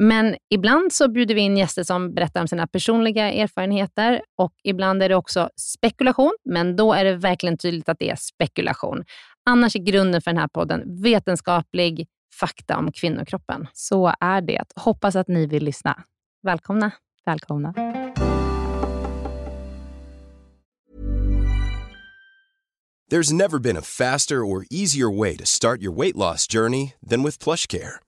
Men ibland så bjuder vi in gäster som berättar om sina personliga erfarenheter och ibland är det också spekulation, men då är det verkligen tydligt att det är spekulation. Annars är grunden för den här podden vetenskaplig fakta om kvinnokroppen. Så är det. Hoppas att ni vill lyssna. Välkomna. Välkomna. There's never been a faster or easier way to start your weight loss journey than with PlushCare.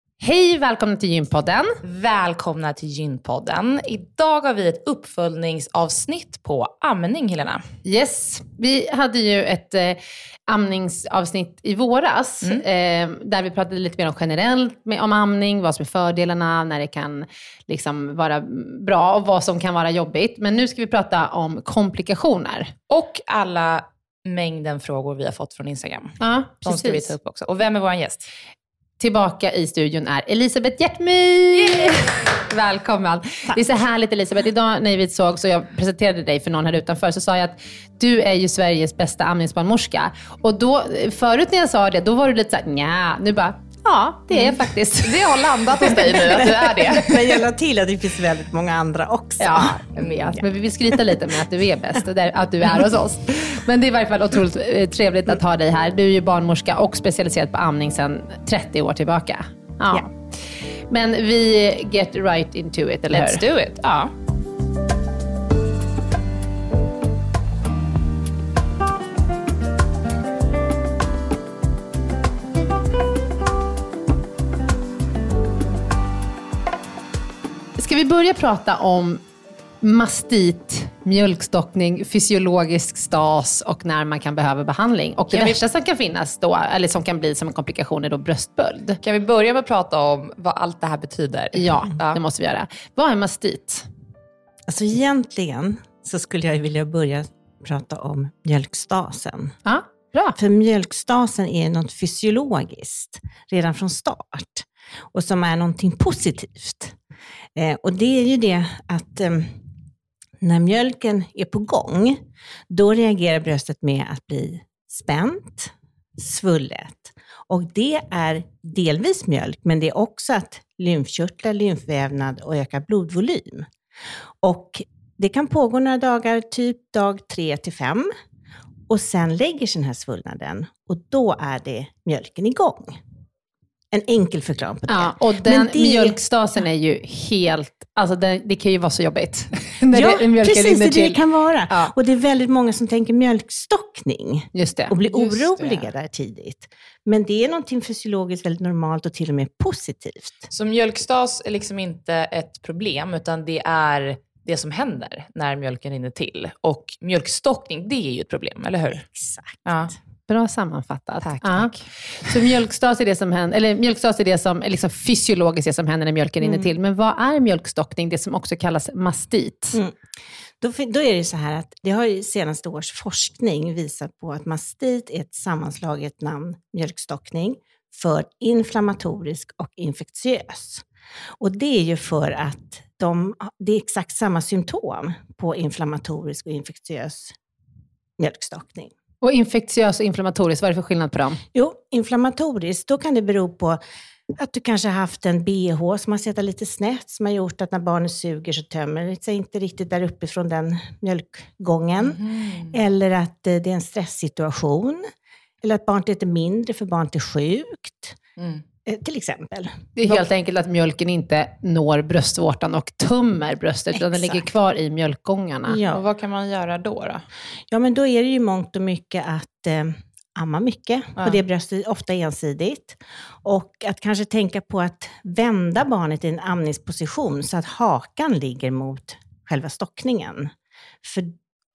Hej, välkomna till Gynpodden. Välkomna till Gynpodden. Idag har vi ett uppföljningsavsnitt på amning, Helena. Yes, vi hade ju ett eh, amningsavsnitt i våras, mm. eh, där vi pratade lite mer om generellt med, om amning, vad som är fördelarna, när det kan liksom vara bra och vad som kan vara jobbigt. Men nu ska vi prata om komplikationer. Och alla mängden frågor vi har fått från Instagram. Ja, De ska vi ta upp också. Och vem är vår gäst? Tillbaka i studion är Elisabeth Hjärtmy! Välkommen! Tack. Det är så härligt Elisabeth. Idag när vi såg så jag presenterade dig för någon här utanför så sa jag att du är ju Sveriges bästa amningsbarnmorska. Och då, förut när jag sa det, då var du lite såhär, nja, nu bara, Ja, det är jag mm. faktiskt. Det har landat hos dig nu, att du är det. Men jag la till att det finns väldigt många andra också. Ja, vet. Men vi vill skryta lite med att du är bäst och att du är hos oss. Men det är i varje fall otroligt eh, trevligt att ha dig här. Du är ju barnmorska och specialiserad på amning sedan 30 år tillbaka. Ja. ja. Men vi get right into it, eller Let's hur? Let's do it. Ja. Vi börja prata om mastit, mjölkstockning, fysiologisk stas och när man kan behöva behandling. Och det kan värsta vi... som kan finnas då, eller som kan bli som en komplikation är då bröstböld. Kan vi börja med att prata om vad allt det här betyder? Ja, ja. det måste vi göra. Vad är mastit? Alltså egentligen så skulle jag vilja börja prata om mjölkstasen. Ja, bra. För mjölkstasen är något fysiologiskt redan från start och som är någonting positivt. Eh, och det är ju det att eh, När mjölken är på gång, då reagerar bröstet med att bli spänt, svullet. Och det är delvis mjölk, men det är också att lymfkörtlar, lymfvävnad och ökad blodvolym. Och det kan pågå några dagar, typ dag tre till fem. Och sen lägger sig den här svullnaden och då är det mjölken igång. En enkel förklaring på det. Ja, och den Men det- mjölkstasen är ju helt, alltså det, det kan ju vara så jobbigt. när Ja, det, precis, det det kan vara. Ja. Och det är väldigt många som tänker mjölkstockning Just det. och blir Just det. oroliga där tidigt. Men det är någonting fysiologiskt väldigt normalt och till och med positivt. Så mjölkstas är liksom inte ett problem, utan det är det som händer när mjölken rinner till. Och mjölkstockning, det är ju ett problem, eller hur? Exakt. Ja. Bra sammanfattat. Tack, Ja. tack. Så mjölkstas är det som händer, eller mjölkstas är det som är liksom fysiologiskt det som händer när mjölken rinner Mm. till. Men vad är mjölkstockning, det som också kallas mastit? Mm. Då, då är det så här att det har ju senaste års forskning visat på att mastit är ett sammanslaget namn, mjölkstockning, för inflammatorisk och infektiös. Och det är ju för att de, det är exakt samma symptom på inflammatorisk och infektiös mjölkstockning. Och infektiös och inflammatorisk, vad är det för skillnad på dem? Jo, inflammatoriskt, då kan det bero på att du kanske har haft en bh som har suttit lite snett, som har gjort att när barnet suger så tömmer det sig inte riktigt där uppifrån den mjölkgången. Mm. Eller att eh, det är en stresssituation. Eller att barnet äter mindre för barnet är sjukt. Mm. Eh, Till exempel. Det är helt enkelt att mjölken inte når bröstvårtan och tömmer bröstet, utan den ligger kvar i mjölkgångarna. Och Ja. vad kan man göra då? då? ja, men då är det ju mångt och mycket att eh, amma mycket Ja. på det bröstet, ofta ensidigt. Och att kanske tänka på att vända barnet i en amningsposition så att hakan ligger mot själva stockningen. För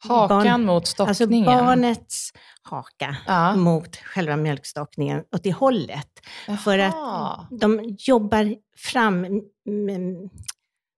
Hakan barn- mot Alltså stockningen? barnets haka Ja. mot själva mjölkstockningen åt det hållet. För att Jaha. de jobbar fram,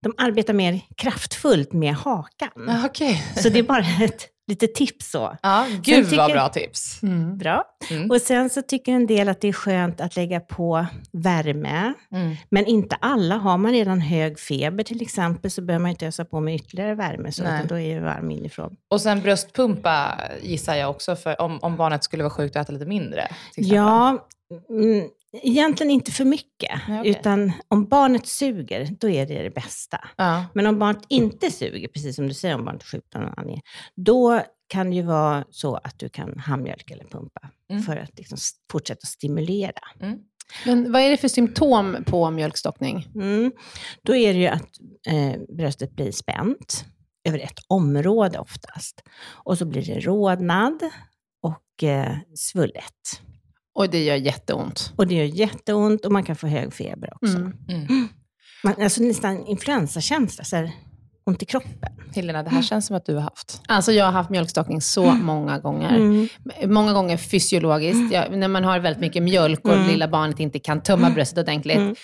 de arbetar mer kraftfullt med hakan. Ja, Okej. Så det är bara ett litet tips så. Ja, gud vad tycker- bra tips. Mm. Bra. Mm. Och sen så tycker en del att det är skönt att lägga på värme. Mm. Men inte alla. Har man redan hög feber till exempel så behöver man inte ösa på med ytterligare värme. Så utan då är det varm inifrån. Och sen bröstpumpa gissar jag också, för om, om barnet skulle vara sjukt och äta lite mindre. Ja, mm, egentligen inte för mycket. Nej, okej. Utan om barnet suger, då är det det bästa. Ja. Men om barnet inte suger, precis som du säger om barnet är sjukt av någon anledning, då kan det ju vara så att du kan handmjölka eller pumpa Mm. för att liksom fortsätta stimulera. Mm. Men vad är det för symptom på mjölkstockning? Mm. Då är det ju att eh, bröstet blir spänt över ett område oftast. Och så blir det rodnad och eh, svullet. Och det gör jätteont. Och det gör jätteont och man kan få hög feber också. Mm. Mm. Man, alltså nästan influensakänsla, så här, ont i kroppen. Helena, det här känns som att du har haft. Alltså jag har haft mjölkstockning så många gånger. Mm. Många gånger fysiologiskt, ja, när man har väldigt mycket mjölk och Mm. lilla barnet inte kan tömma bröstet ordentligt.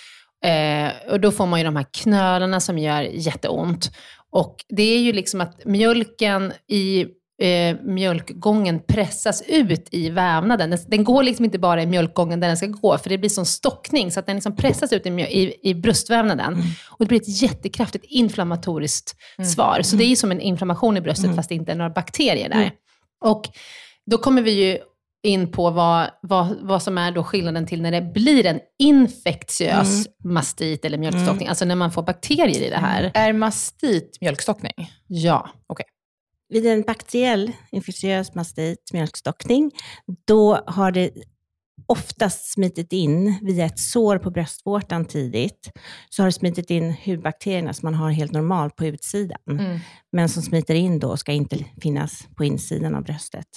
Mm. Eh, och då får man ju de här knölarna som gör jätteont. Och det är ju liksom att mjölken i eh, mjölkgången pressas ut i vävnaden. Den, den går liksom inte bara i mjölkgången där den ska gå, för det blir sån stockning, så att den liksom pressas ut i, i, i bröstvävnaden. Och det blir ett jättekraftigt inflammatoriskt svar. Så det är som en inflammation i bröstet, fast det inte är några bakterier där. Och då kommer vi ju in på vad, vad, vad som är då skillnaden till när det blir en infektiös mastit eller mjölkstockning, alltså när man får bakterier i det här. Är mastit mjölkstockning? Ja. Vid en bakteriell infektiös mastit, mjölkstockning, då har det oftast smitit in via ett sår på bröstvårtan tidigt, så har det smitit in hudbakterierna som man har helt normalt på utsidan, Mm. men som smiter in då och ska inte finnas på insidan av bröstet.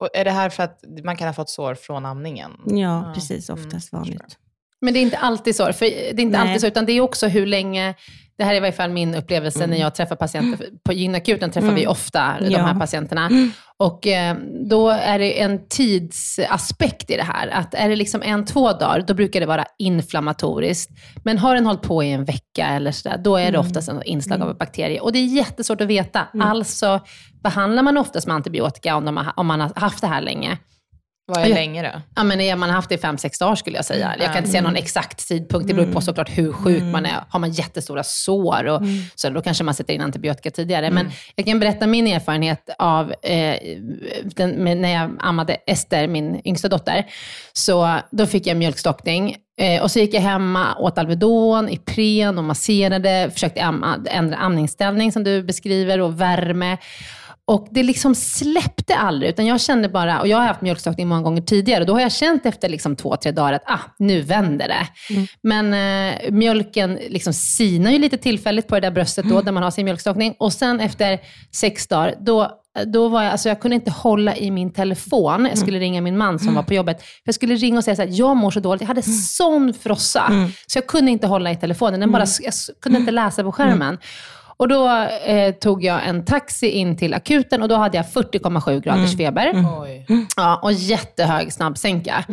Och är det här för att man kan ha fått sår från amningen? Ja, Ja. precis. Oftast Mm, vanligt. Men det är inte alltid så. För det är inte Nej. alltid så, utan det är också hur länge, det här är i varje fall min upplevelse när jag träffar patienter, på gynakuten träffar vi ofta de Ja. här patienterna. Och eh, då är det en tidsaspekt i det här. Att är det liksom en, två dagar, då brukar det vara inflammatoriskt. Men har den hållit på i en vecka eller sådär, då är det oftast en inslag av bakterier. Och det är jättesvårt att veta. Alltså behandlar man oftast med antibiotika om, de har, om man har haft det här länge. Vad är länge då? Ja, men är man haft det i fem, sex dagar skulle jag säga. Jag kan inte säga någon exakt tidpunkt, det beror på såklart hur sjuk man är. Har man jättestora sår, och, så då kanske man sätter in antibiotika tidigare. Men jag kan berätta min erfarenhet av eh, den, när jag ammade Ester, min yngsta dotter. Så då fick jag mjölkstockning. Eh, och så gick jag hemma, åt Alvedon, Ipren och masserade, försökte amma, ändra amningsställning som du beskriver och värme. Och det liksom släppte aldrig, utan jag kände bara, och jag har haft mjölkstockning många gånger tidigare, och då har jag känt efter liksom två, tre dagar att ah, nu vänder det. Men eh, mjölken liksom sinar ju lite tillfälligt på det där bröstet då, där man har sin mjölkstockning. Och sen efter sex dagar, då, då var jag, alltså jag kunde inte hålla i min telefon. Jag skulle ringa min man som var på jobbet. Jag skulle ringa och säga här, jag mår så dåligt. Jag hade sån frossa, så jag kunde inte hålla i telefonen. Den bara, jag kunde inte läsa på skärmen. Och då eh, tog jag en taxi in till akuten och då hade jag 40,7 graders feber. Oj. Ja, och jättehög snabbsänka.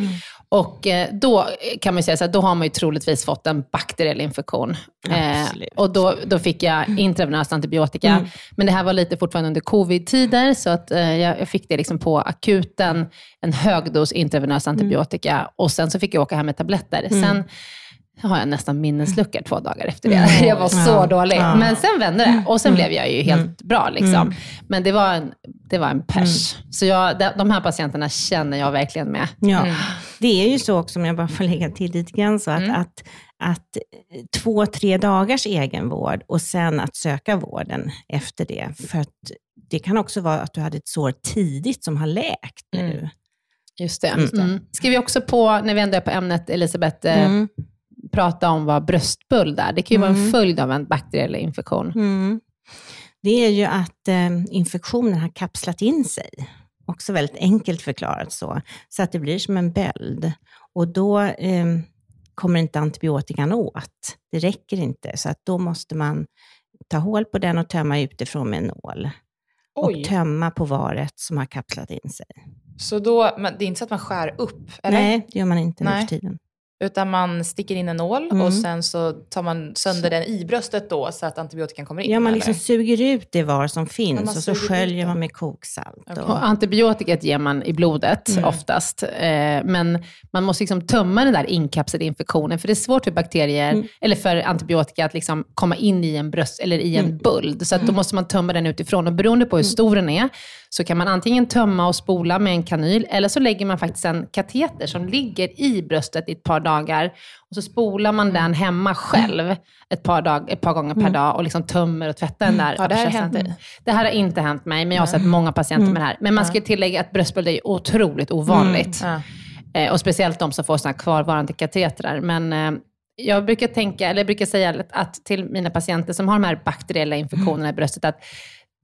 Och eh, då kan man ju säga så här, då har man ju troligtvis fått en bakteriell infektion. Eh, och då, då fick jag intravenös antibiotika. Men det här var lite fortfarande under covid-tider, så att, eh, jag, fick det liksom på akuten, en högdos intravenös antibiotika. Och sen så fick jag åka hem med tabletter. Sen har jag nästan minnesluckor två dagar efter det. Jag var så Ja. dålig. Ja. Men sen vände det och sen blev jag ju helt bra. Liksom. Men det var en, det var en pers. Så jag, de, här patienterna känner jag verkligen med. Ja, det är ju så också, om jag bara får lägga till lite grann, så att, Mm. att, att eh, två, tre dagars egenvård och sen att söka vården efter det. För att det kan också vara att du hade ett sår tidigt som har läkt nu. Just det. Mm. Ska vi också på, när vi ändå är på ämnet Elisabeth, eh, Mm. Prata om vad bröstbull är. Det kan ju vara en följd av en bakteriell infektion. Mm. Det är ju att eh, infektionen har kapslat in sig. Också väldigt enkelt förklarat så. Så att det blir som en böld. Och då eh, kommer inte antibiotikan åt. Det räcker inte. Så att då måste man ta hål på den och tömma utifrån med en nål. Oj. Och tömma på varet som har kapslat in sig. Så då, men det är inte så att man skär upp, eller? Nej, det gör man inte nu för tiden. Utan man sticker in en nål Mm. och sen så tar man sönder den i bröstet då så att antibiotikan kommer in? Ja, man eller? liksom suger ut det var som finns och så sköljer man med koksalt. Okej. Och, Och antibiotikat ger man i blodet Mm. oftast. Eh, men man måste liksom tömma den där inkapslade infektionen. För det är svårt för bakterier, Mm. eller för antibiotika att liksom komma in i en bröst eller i Mm. en buld. Så att då måste man tömma den utifrån. Och beroende på hur stor den är, så kan man antingen tömma och spola med en kanyl, eller så lägger man faktiskt en kateter som ligger i bröstet i ett par dagar. Och så spolar man den hemma själv ett par, dag, ett par gånger per dag och liksom tömmer och tvättar den där. Ja, det här hänt. Det här har inte hänt mig, men jag har sett många patienter med det här. Men man ska tillägga att bröstbölder är otroligt ovanligt. Ja. Eh, och speciellt de som får här kvarvarande katetrar. Men eh, jag brukar tänka, eller brukar säga att till mina patienter som har de här bakteriella infektionerna i bröstet, att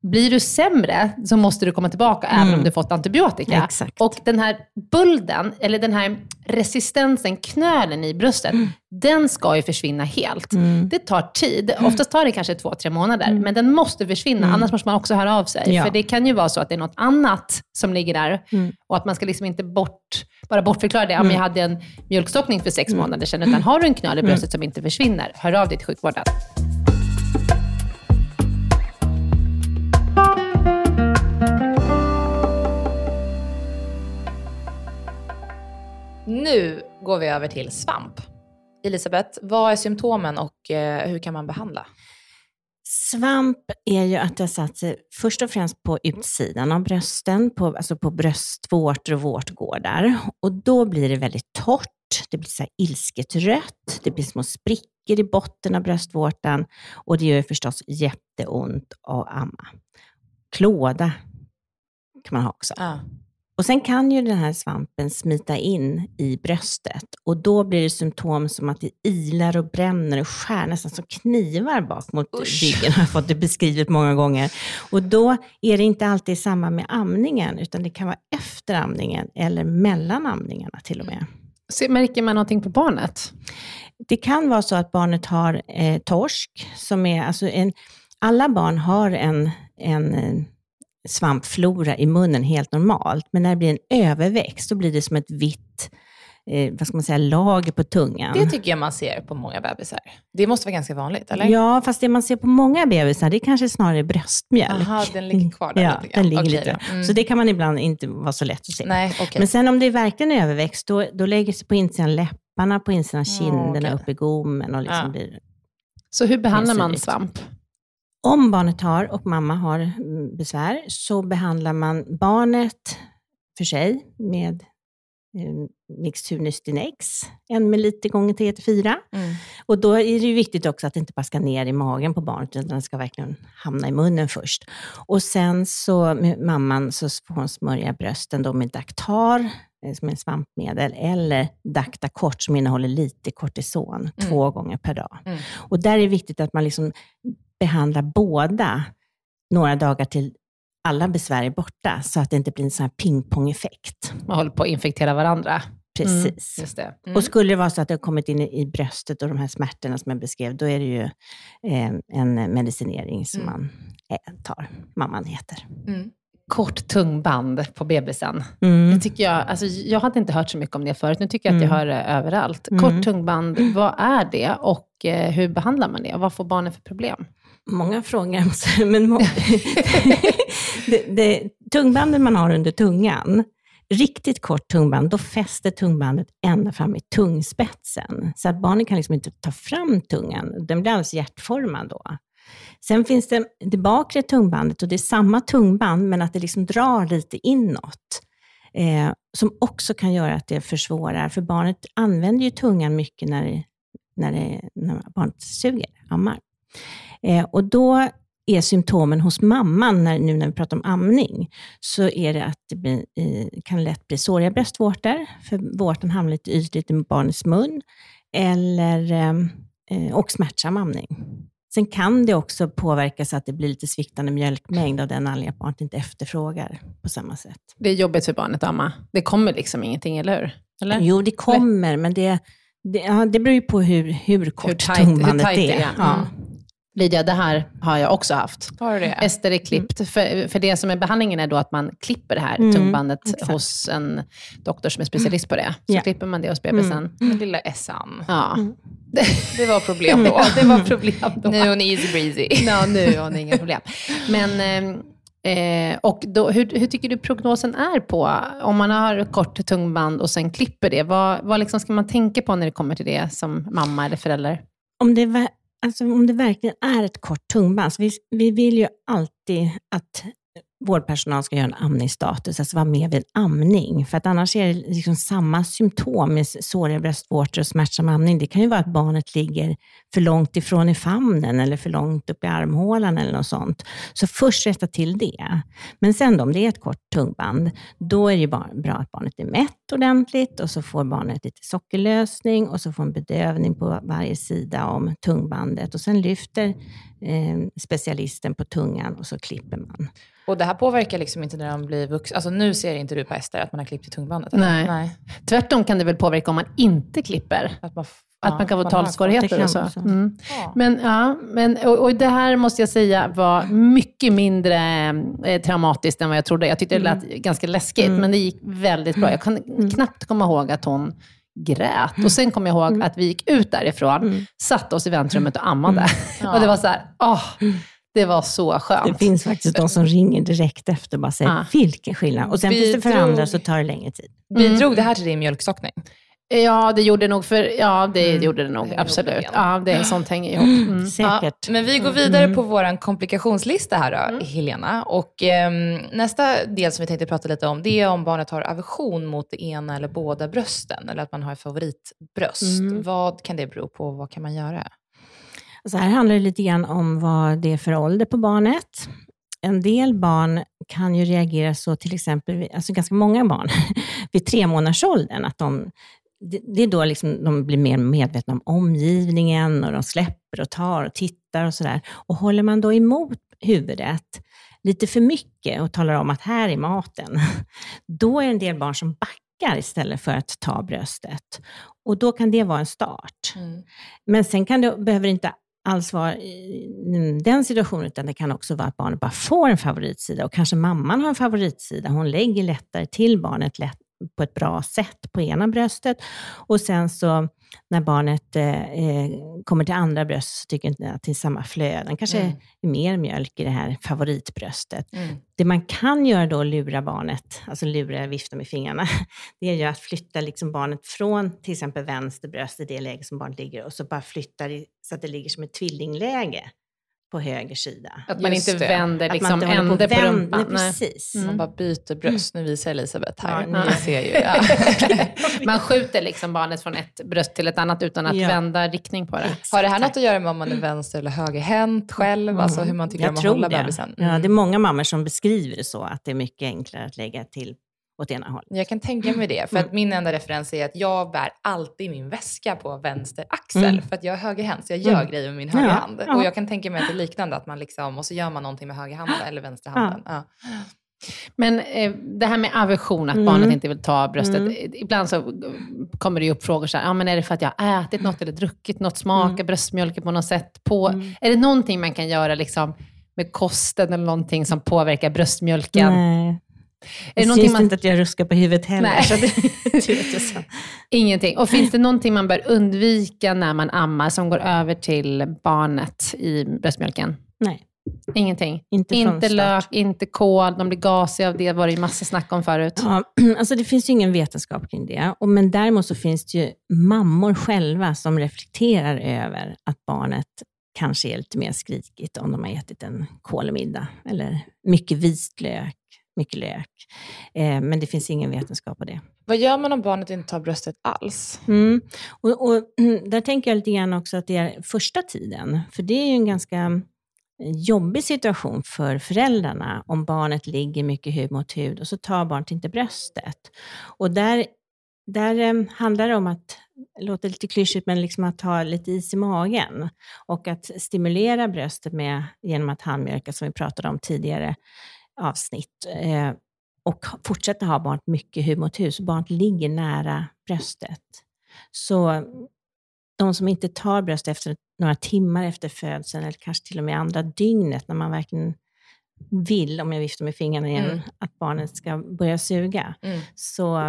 blir du sämre så måste du komma tillbaka även om du fått antibiotika. Exakt. Och den här bulden, eller den här resistensen, knölen i bröstet, den ska ju försvinna helt. Det tar tid. Oftast tar det kanske två, tre månader, men den måste försvinna. Annars måste man också höra av sig. Ja. För det kan ju vara så att det är något annat som ligger där och att man ska liksom inte bort, bara bortförklara det. Men jag hade en mjölkstockning för sex månader sedan. Utan har du en knöl i bröstet som inte försvinner, hör av dig till sjukvården. Nu går vi över till svamp. Elisabeth, vad är symptomen och eh, hur kan man behandla? Svamp är ju att det har satt sig först och främst på utsidan av brösten, på, alltså på bröstvårtor och vårtgårdar. Och då blir det väldigt torrt, det blir så ilsket rött, det blir små sprickor i botten av bröstvårtan och det gör förstås jätteont att amma. Klåda kan man ha också. Ja. Och sen kan ju den här svampen smita in i bröstet och då blir det symptom som att det ilar och bränner och skär nästan som knivar bak mot Usch. ryggen. har jag fått det beskrivet många gånger. Och då är det inte alltid samma med amningen, utan det kan vara efter amningen eller mellan amningarna till och med. Så märker man någonting på barnet? Det kan vara så att barnet har eh, torsk, som är, alltså en, alla barn har en, en eh, svampflora i munnen helt normalt, men när det blir en överväxt, då blir det som ett vitt eh, vad ska man säga, lager på tungan. Det tycker jag man ser på många bebisar. Det måste vara ganska vanligt, eller? Ja, fast det man ser på många bebisar, det är kanske snarare bröstmjölk. Aha, den ligger kvar där ja, lite grann. den ligger Okej lite. Mm. Så det kan man ibland inte vara så lätt att se. Nej, okej. Men sen om det är verkligen är överväxt, då, då lägger sig på insidan läpparna, på insidan kinderna, okej. upp i gommen och liksom Ja. blir Så hur behandlar man svamp? Om barnet har och mamma har mm, besvär så behandlar man barnet för sig med eh, Mixturnystin X, en milliliter gånger 3 till 4. Mm. Och då är det ju viktigt också att det inte bara ska ner i magen på barnet, utan den ska verkligen hamna i munnen först. Och sen så med mamman så får hon smörja brösten då med Dactar, eh, som är svampmedel, eller Dactacort som innehåller lite kortison, två gånger per dag. Mm. Och där är det viktigt att man liksom behandlar båda några dagar till alla besvär är borta, så att det inte blir en sån här pingpong-effekt. Man håller på att infektera varandra. Precis. Det. Mm. Och skulle det vara så att det har kommit in i i bröstet och de här smärtorna som jag beskrev, då är det ju eh, en medicinering som Mm. man eh, tar. Mamman heter. Mm. Kort tungband på bebisen. Mm. Det tycker jag, alltså, jag hade inte hört så mycket om det förut. Nu tycker jag att jag Mm. hör det överallt. Mm. Kort tungband, vad är det och eh, hur behandlar man det? Och vad får barnen för problem? Många frågor, men må- det, det, tungbanden man har under tungan, riktigt kort tungband, då fäster tungbandet ända fram i tungspetsen. Så att barnen kan liksom inte ta fram tungan. Den blir alldeles hjärtformad då. Sen finns det det bakre tungbandet och det är samma tungband, men att det liksom drar lite inåt. Eh, som också kan göra att det försvårar, för barnet använder ju tungan mycket när, det, när, det, när barnet suger, ammar. Eh, och då är symptomen hos mamman, när, nu när vi pratar om amning, så är det att det blir, eh, kan lätt bli såriga bröstvårtor, för vårtan hamnar lite ytligt i barnets mun, eller, eh, eh och smärtsam amning. Sen kan det också påverka så att det blir lite sviktande mjölkmängd av den anledningen att barnet inte efterfrågar på samma sätt. Det är jobbigt för barnet att amma. Det kommer liksom ingenting, eller hur? Eller? Jo, det kommer, men det, det, ja, det beror ju på hur, hur kort tajt- hur tungbandet tajt det är. är. Ja. Mm. Lydia, det här har jag också haft. Har du det? Ester är klippt. För, för det som är behandlingen är då att man klipper det här Mm, tungbandet exakt. hos en doktor som är specialist på det. Så Ja. klipper man det hos bebisen. Den lilla Essan. Ja. Det var problem då. ja, det var problem då. Nu är hon easy breezy. Ja, nu har hon inga problem. Men, eh, och då, hur, hur tycker du prognosen är på, om man har kort tungband och sen klipper det, vad, vad liksom ska man tänka på när det kommer till det som mamma eller förälder? om det, alltså, om det verkligen är ett kort tungband, så vi, vi vill ju alltid att vårdpersonal ska göra en amningsstatus, alltså vara med vid amning. För att annars är det liksom samma symptom med såriga bröstvårtor och smärtsam amning. Det kan ju vara att barnet ligger för långt ifrån i famnen eller för långt upp i armhålan eller något sånt. Så först rätta till det. Men sen då, om det är ett kort tungband, då är det ju bra att barnet är mätt ordentligt och så får barnet lite sockerlösning och så får en bedövning på varje sida om tungbandet och sen lyfter eh, specialisten på tungan och så klipper man. Och det här påverkar liksom inte när de blir vuxna. Alltså nu ser inte du på Ester att man har klippt i tungbandet? eller? Nej. Nej. Tvärtom kan det väl påverka om man inte klipper. Att man, Att man kan få talsvårigheter och så. så. Mm. Ja. Men, ja, men, och, och det här måste jag säga var mycket mindre eh, traumatiskt än vad jag trodde. Jag tyckte det lät ganska läskigt, Mm. men det gick väldigt bra. Jag kan knappt komma ihåg att hon grät. Och sen kom jag ihåg att vi gick ut därifrån, Mm. satte oss i väntrummet och ammade. Ja. Och det var så här, åh, det var så Det skönt. finns faktiskt de som ringer direkt efter och bara säger, Ah. vilken skillnad. Och sen finns det för Bidrog- andra så tar det längre tid. Bidrog det här till din mjölkstockning? Ja, det gjorde nog för, ja, det gjorde det nog, Det absolut. Ja, det är sånt hänger ihop. Mm. Säkert. Ja, men vi går vidare på vår komplikationslista här då, Mm. Helena. Och ehm, nästa del som vi tänkte prata lite om, det är om barnet har aversion mot det ena eller båda brösten, eller att man har ett favoritbröst. Mm. Vad kan det bero på och vad kan man göra? Så här handlar det lite grann om vad det är för ålder på barnet. En del barn kan ju reagera så, till exempel, alltså ganska många barn, vid tre månadersåldern, att de, det, är då liksom de blir mer medvetna om omgivningen och de släpper och tar och tittar och sådär. Och håller man då emot huvudet lite för mycket och talar om att här är maten, då är det en del barn som backar istället för att ta bröstet. Och då kan det vara en start. Men sen kan det, behöver det inte alls vara i den situationen, utan det kan också vara att barnet bara får en favoritsida och kanske mamman har en favoritsida. Hon lägger lättare till barnet lätt, på ett bra sätt på ena bröstet. Och sen så när barnet eh, eh kommer till andra bröst så tycker inte att det är samma flöden. Kanske mm. är mer mjölk i det här favoritbröstet. Mm. Det man kan göra då, lura barnet, alltså lura, vifta med fingrarna, det är ju att flytta liksom barnet från till exempel vänster bröst i det läge som barnet ligger och så bara flyttar så att det ligger som ett tvillingläge på höger sida. Att man Just inte det. vänder liksom man ände på, på rumpan. Nej, precis. Mm. Man bara byter bröst. Nu visar Elisabeth här. Ja, Ni ser ju. Ja. man skjuter liksom barnet från ett bröst till ett annat utan att ja. vända riktning på det. Exakt. Har det här något att göra med om man är vänster eller högerhänt själv? Mm. Alltså hur man tycker Jag om att hålla bebisen? Mm. Ja, det är många mammor som beskriver det så, att det är mycket enklare att lägga till åt ena hållet. Jag kan tänka mig det, för att mm. min enda referens är att jag bär alltid min väska på vänster axel, mm. för att jag är högerhänt, så jag gör mm. grejer med min högra ja, hand. Ja. Och jag kan tänka mig att det är liknande, att man liksom, och så gör man någonting med höger hand eller vänster handen. Ja. Men eh, det här med aversion, att mm. barnet inte vill ta bröstet. Mm. Ibland så kommer det upp frågor så här, ja, men är det för att jag har ätit något eller druckit något, smakar mm. bröstmjölken på något sätt? På, mm. Är det någonting man kan göra liksom, med kosten eller någonting som påverkar bröstmjölken? Nej. Är det syns man... inte att jag ruskar på huvudet heller. Nej. Så det, Ingenting. Och finns det någonting man bör undvika när man ammar som går över till barnet i bröstmjölken? Nej. Ingenting? Inte, inte lök, inte kål, de blir gasiga av det, var det ju massa snack om förut. Ja, alltså det finns ju ingen vetenskap kring det. Och, men däremot så finns det ju mammor själva som reflekterar över att barnet kanske är lite mer skrikigt om de har ätit en kolmiddag eller mycket vitlök mycket lök. Eh, men det finns ingen vetenskap på det. Vad gör man om barnet inte tar bröstet alls? Mm. Och, och, där tänker jag lite grann också att det är första tiden, för det är ju en ganska jobbig situation för föräldrarna om barnet ligger mycket hud mot hud och så tar barnet inte bröstet. Och där, där eh, handlar det om att, det låter lite klyschigt, men liksom att ha lite is i magen och att stimulera bröstet med, genom att handmjölka, som vi pratade om tidigare, avsnitt eh, och fortsätter ha barnet mycket hud mot hud, så barnet ligger nära bröstet. Så de som inte tar bröst efter några timmar efter födseln, eller kanske till och med andra dygnet, när man verkligen vill, om jag viftar med fingrarna igen, mm. att barnet ska börja suga, mm. så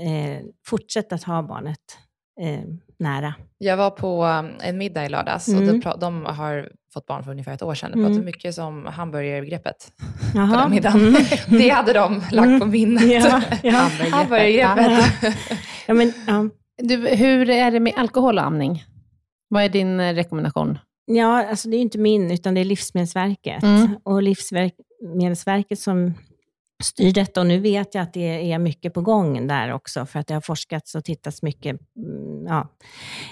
eh, fortsätt att ha barnet eh, nära. Jag var på um, en middag i lördags mm. och de har fått barn för ungefär ett år sedan. De pratade mm. mycket om hamburgerbegreppet på den middagen. Mm. Det hade de lagt på minnet. Ja, ja. Hamburgerbegreppet. ja, men, ja. Du, hur är det med alkohol och amning? Vad är din eh, rekommendation? Ja, alltså det är inte min, utan det är Livsmedelsverket. Mm. Och Livsmedelsverket som styr detta och nu vet jag att det är mycket på gång där också för att det har forskats och tittats mycket. Mm, ja.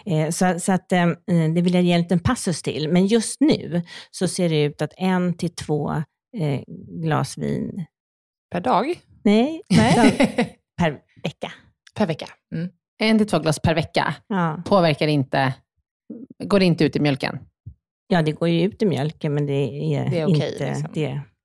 Eh, så, så att, eh, det vill jag ge en liten passus till. Men just nu så ser det ut att en till två eh, glas vin Per dag? Nej, Nej. per vecka. Per vecka. Mm. En till två glas per vecka ja. påverkar inte, går inte ut i mjölken? Ja, det går ju ut i mjölken, men det är, det är okay, inte liksom. det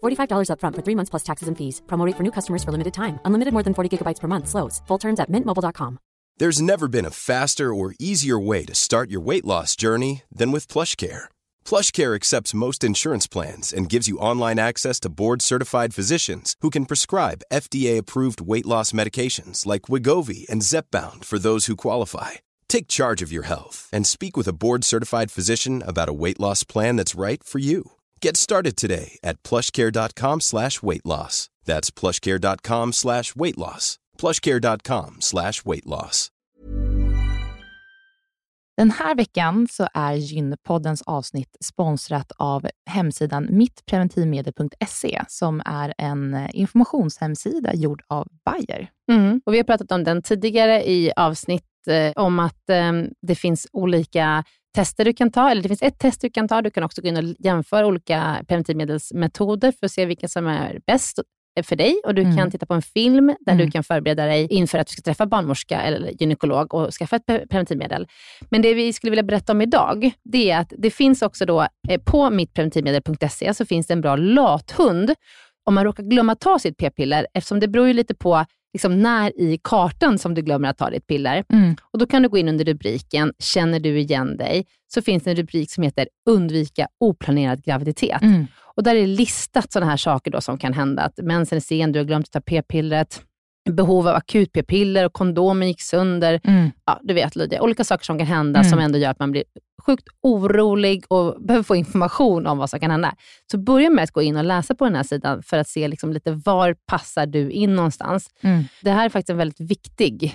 $45 upfront for three months plus taxes and fees. Promote for new customers for limited time. Unlimited more than 40 gigabytes per month. Slows. Full terms at mintmobile.com. There's never been a faster or easier way to start your weight loss journey than with PlushCare. PlushCare accepts most insurance plans and gives you online access to board-certified physicians who can prescribe FDA-approved weight loss medications like Wigovi and Zepbound for those who qualify. Take charge of your health and speak with a board-certified physician about a weight loss plan that's right for you. Get started today at plushcare.com slash weight loss. That's plushcare.com slash weight loss. Plushcare.com slash weight loss. Den här veckan så är Gynpoddens avsnitt sponsrat av hemsidan mittpreventivmedel.se som är en informationshemsida gjord av Bayer. Mm. Och vi har pratat om den tidigare i avsnitt eh, om att eh, det finns olika tester du kan ta, eller det finns ett test du kan ta. Du kan också gå in och jämföra olika preventivmedelsmetoder för att se vilken som är bäst för dig och du Mm. kan titta på en film där Mm. du kan förbereda dig inför att du ska träffa barnmorska eller gynekolog och skaffa ett pre- preventivmedel. Men det vi skulle vilja berätta om idag, det är att det finns också då eh, på mittpreventivmedel.se så finns det en bra lathund om man råkar glömma ta sitt p-piller, eftersom det beror ju lite på liksom när i kartan som du glömmer att ta ditt piller. Mm. Och Då kan du gå in under rubriken “Känner du igen dig?” så finns det en rubrik som heter “Undvika oplanerad graviditet”. Mm. Och Där är listat sådana här saker då som kan hända. Att mensen är sen, du har glömt att ta p-pillret, behov av akut p-piller och kondomen gick sönder. Mm. Ja, du vet Lydia, olika saker som kan hända Mm. som ändå gör att man blir sjukt orolig och behöver få information om vad som kan hända. Så börja med att gå in och läsa på den här sidan för att se liksom lite var passar du in någonstans. Mm. Det här är faktiskt en väldigt viktig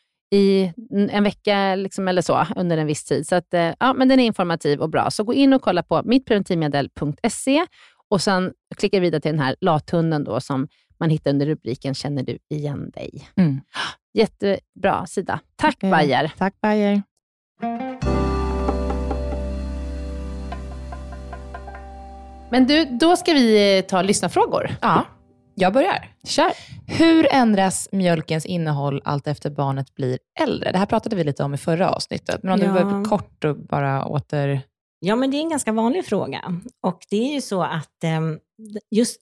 i en vecka liksom, eller så under en viss tid. Så att, eh, ja, men den är informativ och bra. Så gå in och kolla på mittpreventivmedel.se och sen klicka vidare till den här lathunden då, som man hittar under rubriken Känner du igen dig? Mm. Jättebra sida. Tack Eh, Bayer. Tack Bayer. Men du, då ska vi eh, ta lyssnarfrågor. Ja, jag börjar. Kör. Hur ändras mjölkens innehåll allt efter barnet blir äldre? Det här pratade vi lite om i förra avsnittet, men om Ja. du var kort och bara åter... Ja, men det är en ganska vanlig fråga. Och det är ju så att ehm, just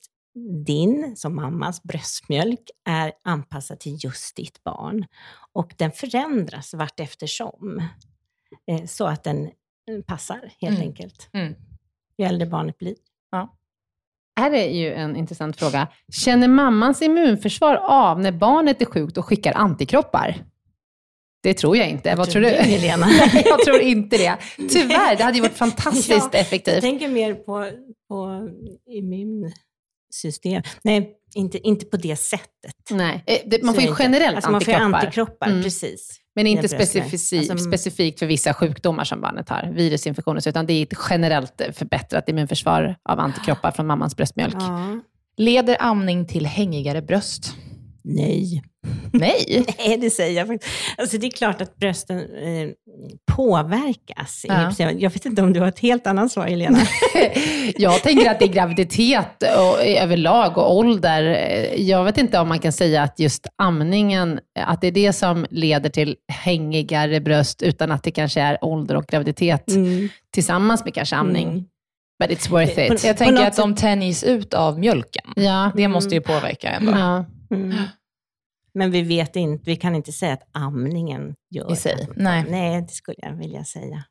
din, som mammas, bröstmjölk är anpassad till just ditt barn. Och den förändras vart eftersom. Eh, så att den eh, passar, helt Mm. enkelt. Mm. Ju äldre barnet blir. Här är ju en intressant fråga. Känner mammans immunförsvar av när barnet är sjukt och skickar antikroppar? Det tror jag inte. Vad tror du? det? Nej, jag tror inte det. Tyvärr, det hade ju varit fantastiskt Ja, Jag effektivt. tänker mer på, på immunsystem. Nej, inte, inte på det sättet. Nej, eh, det, man får ju generellt alltså, man får antikroppar. antikroppar, Mm. precis. Men inte specifici- Alltså, specifikt för vissa sjukdomar som barnet har, virusinfektioner, utan det är ett generellt förbättrat immunförsvar av antikroppar från mammans bröstmjölk. Ja. Leder amning till hängigare bröst? Nej. Nej. Nej, det säger jag faktiskt. Alltså det är klart att brösten eh, påverkas. Ja. Jag vet inte om du har ett helt annat svar, Helena. Jag tänker att det är graviditet och överlag och ålder. Jag vet inte om man kan säga att just amningen, att det är det som leder till hängigare bröst, utan att det kanske är ålder och graviditet Mm. tillsammans med kanske amning. Mm. But it's worth På- it. Jag På tänker något att de tänjs ut av mjölken. Ja. Det måste ju påverka ändå. ja. Mm. Men vi vet inte, vi kan inte säga att amningen gör I sig, att- nej. Nej, det skulle jag vilja säga.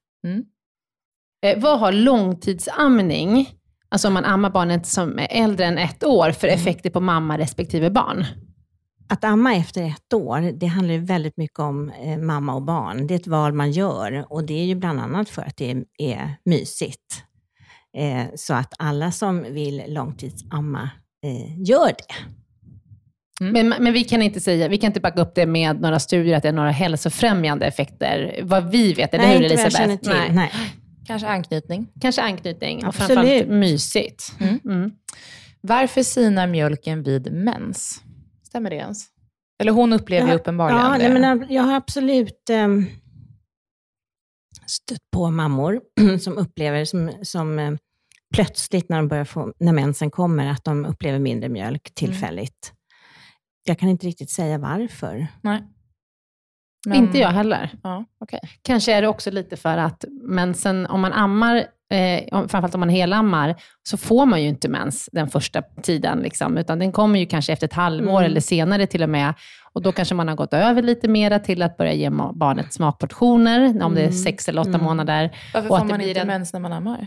Eh, vad har långtidsamning, alltså om man ammar barnet som är äldre än ett år, för effekter på mamma respektive barn? Att amma efter ett år, det handlar ju väldigt mycket om eh, mamma och barn. Det är ett val man gör och det är ju bland annat för att det är, är mysigt. Eh, så att alla som vill långtidsamma eh, gör det. Men, men vi kan inte säga, vi kan inte backa upp det med några studier att det är några hälsofrämjande effekter, vad vi vet, eller Nej, hur inte vad jag Elisabeth? känner till. Nej. Kanske anknytning. Kanske anknytning och Absolut. framförallt mysigt. Mm. Mm. Varför sinar mjölken vid mens? Stämmer det ens? Eller hon upplever ju uppenbarligen ja, det. nej, men jag har absolut um, stött på mammor som upplever, som, som eh, plötsligt när, de börjar få, när mensen kommer, att de upplever mindre mjölk tillfälligt. Jag kan inte riktigt säga varför. Nej. Men- Inte jag heller. Ja, okej. Kanske är det också lite för att mensen, om man ammar, eh, framförallt om man helammar, så får man ju inte mens den första tiden, liksom, utan den kommer ju kanske efter ett halvår Mm. eller senare till och med. Och då kanske man har gått över lite mera till att börja ge barnet smakportioner, om det är Mm. sex eller åtta Mm. månader. Varför Och att får det man blir inte en- mens när man ammar?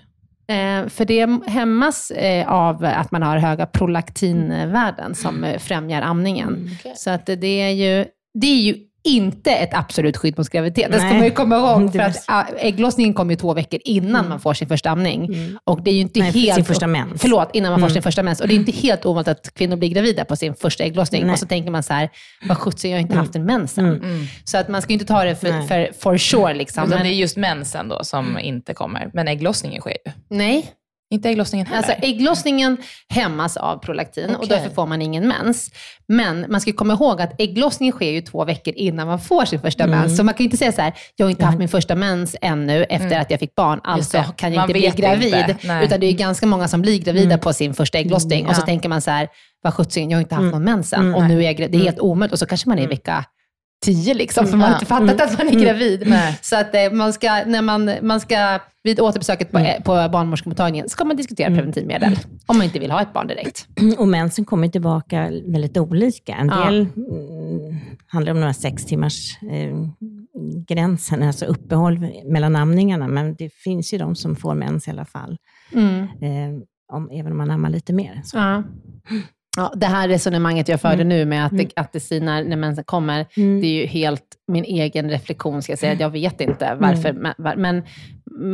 Eh, för det hämmas eh, av att man har höga prolaktinvärden som eh, främjar amningen. Mm. Okej. Så att det är ju, det är ju inte ett absolut skydd mot graviditet. Det ska man ju komma ihåg. För att ah, ägglossningen kommer ju två veckor innan man får sin första amning. Och det är ju inte Nej, helt... sin första mens. Förlåt, innan man får sin första mens. Och det är inte helt ovanligt att kvinnor blir gravida på sin första ägglossning. Nej. Och så tänker man så här, vad sjutton, jag har inte haft en mens än. Så att man ska ju inte ta det för, Nej. för for sure. Liksom. Utan Men, det är just mensen då som inte kommer. Men ägglossningen sker ju. nej, Inte ägglossningen heller. Alltså ägglossningen hämmas av prolaktin och Okej. därför får man ingen mens. Men man ska komma ihåg att ägglossningen sker ju två veckor innan man får sin första Mm. mens. Så man kan inte säga så här, jag har inte haft min första mens ännu efter att jag fick barn, alltså Mm. kan jag Man inte bli gravid. inte. Utan det är ganska många som blir gravida på sin första ägglossning och så Ja. tänker man så här, vad sjutton, jag har inte haft någon mens än och nu är jag. Det är helt omöjligt och så kanske man är i vecka tio liksom, för man har inte fattat att man är gravid. Nej. Så att eh, man ska, när man, man ska, vid återbesöket på, eh, på barnmorskemottagningen, ska man diskutera preventivmedel. Om man inte vill ha ett barn direkt. Och mensen kommer tillbaka väldigt olika. En Ja. del mm, handlar om några sex timmars eh, gränsen, alltså uppehåll mellan amningarna. Men det finns ju de som får mens i alla fall, eh, om, även om man ammar lite mer. Så. Ja. Ja, det här resonemanget jag förde nu med att det, att det sinar när mensen kommer, det är ju helt min egen reflektion, ska jag säga. Jag vet inte varför, men,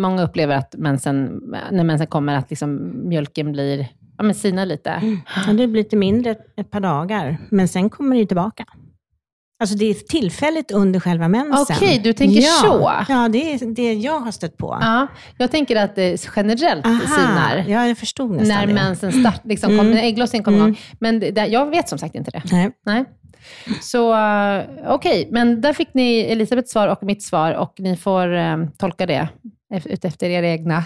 många upplever att mensen, när mensen kommer, att liksom mjölken blir, ja men sinar lite. Ja, det blir lite mindre ett par dagar, men sen kommer det ju tillbaka. Alltså det är tillfälligt under själva mensen. Okej, du tänker ja. så. Ja, det är det jag har stött på. Ja, jag tänker att det generellt Aha, sinar. Ja, jag förstod nästan när det. mensen start, liksom, Mm. kom, när ägglossningen kommer igång. Men det, jag vet som sagt inte det. Nej. Nej. Så uh, okej, men där fick ni Elisabeths svar och mitt svar och ni får eh, tolka det utefter era egna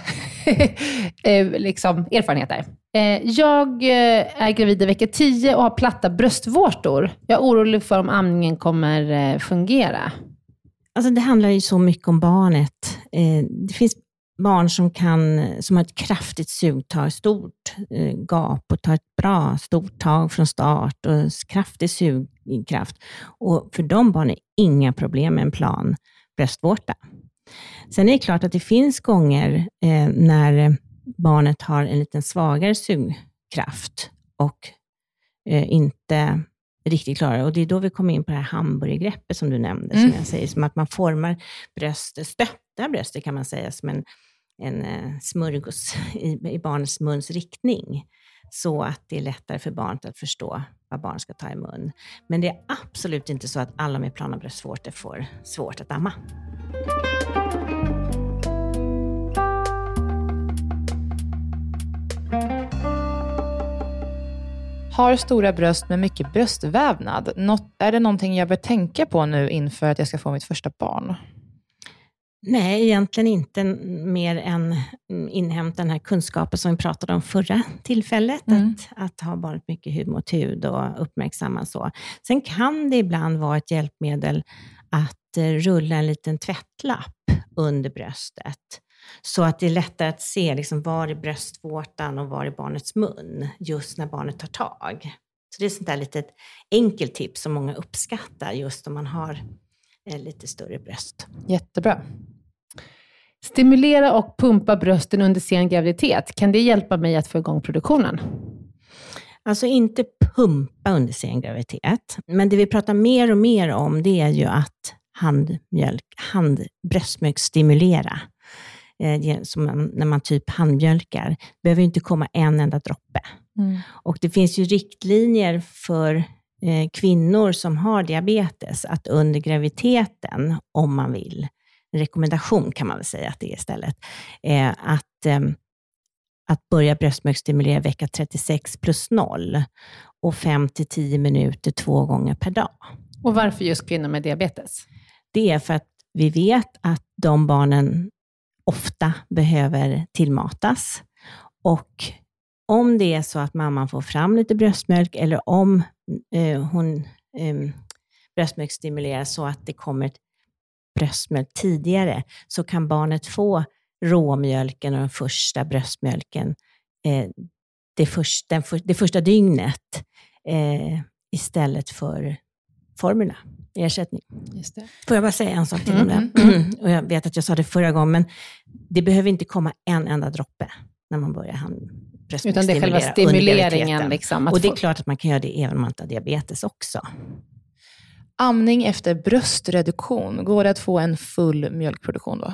eh, liksom, erfarenheter. Eh, jag eh, är gravid i vecka 10 och har platta bröstvårtor. Jag är orolig för om amningen kommer fungera. Alltså det handlar ju så mycket om barnet. Det finns barn som, kan, som har ett kraftigt sugtag, stort gap och tar ett bra stort tag från start och kraftig sugkraft. Och för de barnen är inga problem med en plan bröstvårta. Sen är det klart att det finns gånger eh, när barnet har en lite svagare sugkraft och eh, inte riktigt klarar Och det är då vi kommer in på det här hamburgergreppet som du nämnde, Mm. som jag säger, som att man formar bröstet, stöttar bröstet kan man säga, som en, en eh, smörgås i, i barnets muns riktning, så att det är lättare för barnet att förstå vad barn ska ta i mun. Men det är absolut inte så att alla med plana bröstvårtor får svårt att amma. Har stora bröst med mycket bröstvävnad. Något, är det någonting jag bör tänka på nu inför att jag ska få mitt första barn? Nej, egentligen inte mer än mm, inhämta den här kunskapen som vi pratade om förra tillfället, Mm. att, att ha barnet mycket hud mot hud och uppmärksamma så. Sen kan det ibland vara ett hjälpmedel att eh, rulla en liten tvättlapp under bröstet, så att det är lättare att se liksom, var är bröstvårtan och var är barnets mun, just när barnet tar tag. Så det är ett sånt där litet enkelt tips som många uppskattar, just om man har eh, lite större bröst. Jättebra. Stimulera och pumpa brösten under sen graviditet. Kan det hjälpa mig att få igång produktionen? Alltså inte pumpa under sen graviditet, men det vi pratar mer och mer om det är ju att handmjölk, hand, bröstmjölk stimulera. Ge- som man, när man typ handmjölkar. Det behöver inte komma en enda droppe. Och det finns ju riktlinjer för eh, kvinnor som har diabetes att under graviditeten, om man vill, en rekommendation kan man väl säga att det är istället, eh, att ehm, att börja bröstmjölksstimulera vecka 36 plus 0 och 5 till 10 minuter två gånger per dag. Och varför just kvinnor med diabetes? Det är för att vi vet att de barnen ofta behöver tillmatas. Och om det är så att mamman får fram lite bröstmjölk eller om eh, hon eh, bröstmjölksstimulerar så att det kommer ett bröstmjölk tidigare, så kan barnet få råmjölken och den första bröstmjölken eh, det, först, den för, det första dygnet eh, istället för formula, ersättning. Just det. Får jag bara säga en sak till om det? Och jag vet att jag sa det förra gången, men det behöver inte komma en enda droppe när man börjar Utan det är själva stimuleringen. Liksom, Och det är klart att man kan göra det även om man inte har diabetes också. Amning efter bröstreduktion, går det att få en full mjölkproduktion då?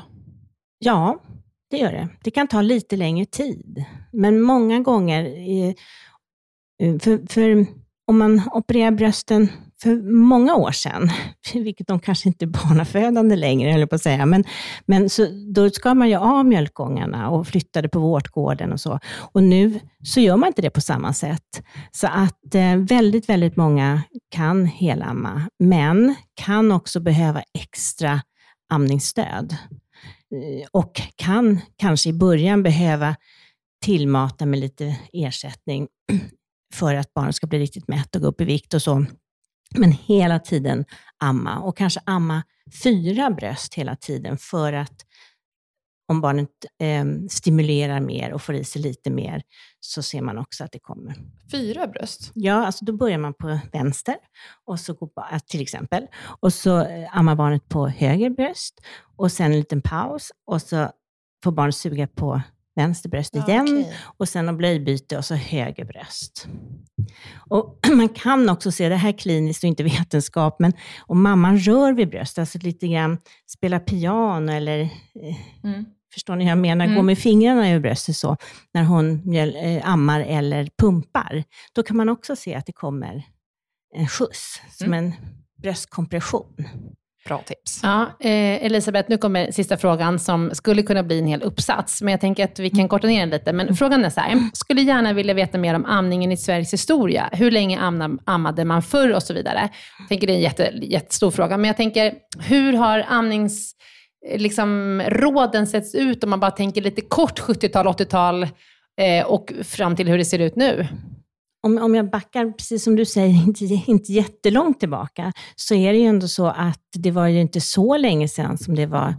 Ja, det gör det. Det kan ta lite längre tid, men många gånger, för, för om man opererar brösten för många år sedan, vilket de kanske inte är barnafödande längre, höll jag på att säga, men, men så, då skar man ju av mjölkgångarna och flyttade på vårtgården och så. Och nu så gör man inte det på samma sätt. Så att eh, väldigt, väldigt många kan helamma, men kan också behöva extra amningsstöd. Eh, och kan kanske i början behöva tillmata med lite ersättning för att barnet ska bli riktigt mätt och gå upp i vikt och så. Men hela tiden amma och kanske amma fyra bröst hela tiden för att om barnet eh, stimulerar mer och får i sig lite mer så ser man också att det kommer. Fyra bröst? Ja, alltså då börjar man på vänster, och så går, till exempel. Och så eh, ammar barnet på höger bröst och sen en liten paus och så får barnet suga på vänster bröst igen okay. och sen blöjbyte och så höger bröst. Och man kan också se, det här kliniskt och inte vetenskap, men om mamman rör vid bröstet, alltså lite grann spelar piano eller eh, mm. Förstår ni hur jag menar? Mm. Gå med fingrarna över bröstet så, när hon äh, ammar eller pumpar. Då kan man också se att det kommer en skjuts, som mm. en bröstkompression. Bra tips. Ja, eh, Elisabeth, nu kommer sista frågan som skulle kunna bli en hel uppsats, men jag tänker att vi kan korta ner den lite. Men frågan är så här, skulle gärna vilja veta mer om amningen i Sveriges historia. Hur länge ammade man förr och så vidare? Jag tänker det är en jätte, jättestor fråga, men jag tänker, hur har amnings eh, liksom, råden setts ut om man bara tänker lite kort 70-tal, 80-tal eh, och fram till hur det ser ut nu? Om, om jag backar, precis som du säger, inte, inte jättelångt tillbaka, så är det ju ändå så att det var ju inte så länge sedan som det var,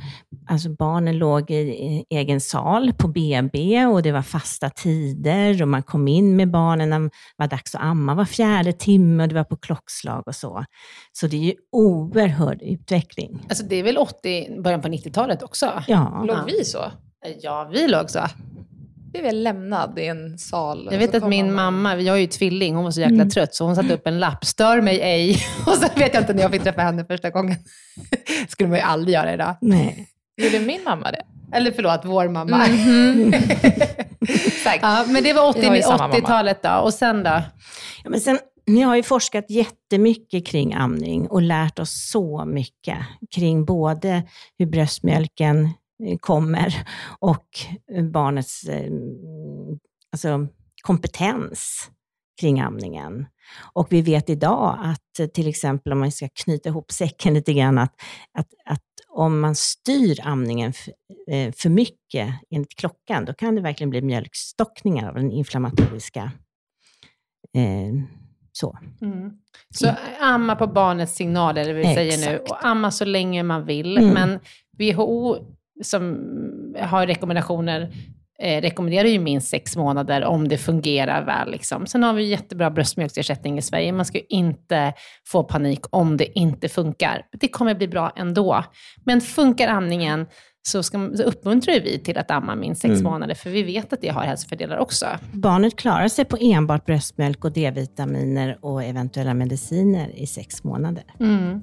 alltså barnen låg i egen sal på BB och det var fasta tider och man kom in med barnen när det var dags att amma var fjärde timme och det var på klockslag och så. Så det är ju oerhörd utveckling. Alltså det är väl 80, början på 90-talet också? Ja. Låg vi så? Ja, vi låg så blev jag lämnad i en sal. Jag vet att min mamma, jag är ju tvilling, hon var så jäkla mm. trött så hon satte upp en lapp, stör mig ej. Och så vet jag inte när jag fick träffa henne första gången. skulle man ju aldrig göra idag. Nej. Gjorde min mamma det? Eller förlåt, vår mamma. Mm. ja, men det var 80, 80-talet då. Och sen då? Ja, men sen, ni har ju forskat jättemycket kring amning och lärt oss så mycket kring både hur bröstmjölken kommer och barnets eh, alltså, kompetens kring amningen. Och vi vet idag att till exempel om man ska knyta ihop säcken lite grann, att, att, att om man styr amningen för, eh, för mycket enligt klockan, då kan det verkligen bli mjölkstockningar av den inflammatoriska eh, så. Mm. Så amma på barnets signaler, det vi säger nu, och amma så länge man vill. Mm. Men WHO som har rekommendationer eh, rekommenderar ju minst sex månader om det fungerar väl. Liksom. Sen har vi jättebra bröstmjölksersättning i Sverige. Man ska inte få panik om det inte funkar. Det kommer bli bra ändå. Men funkar amningen så, ska, så uppmuntrar vi till att amma minst sex mm. månader, för vi vet att det har hälsofördelar också. Barnet klarar sig på enbart bröstmjölk och D-vitaminer och eventuella mediciner i sex månader. Mm.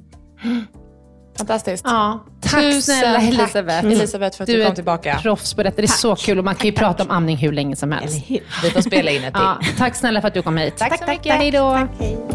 Fantastiskt. Ja. Tack Tusen snälla Elisabeth. Tack Elisabeth för att du, du kom tillbaka. Du är proffs på detta. Det är tack. så kul och man kan ju tack, prata om amning hur länge som helst. Vi får spela in ett till. Ja. Tack snälla för att du kom hit. Tack, tack så mycket. Hej då. Tack, hej.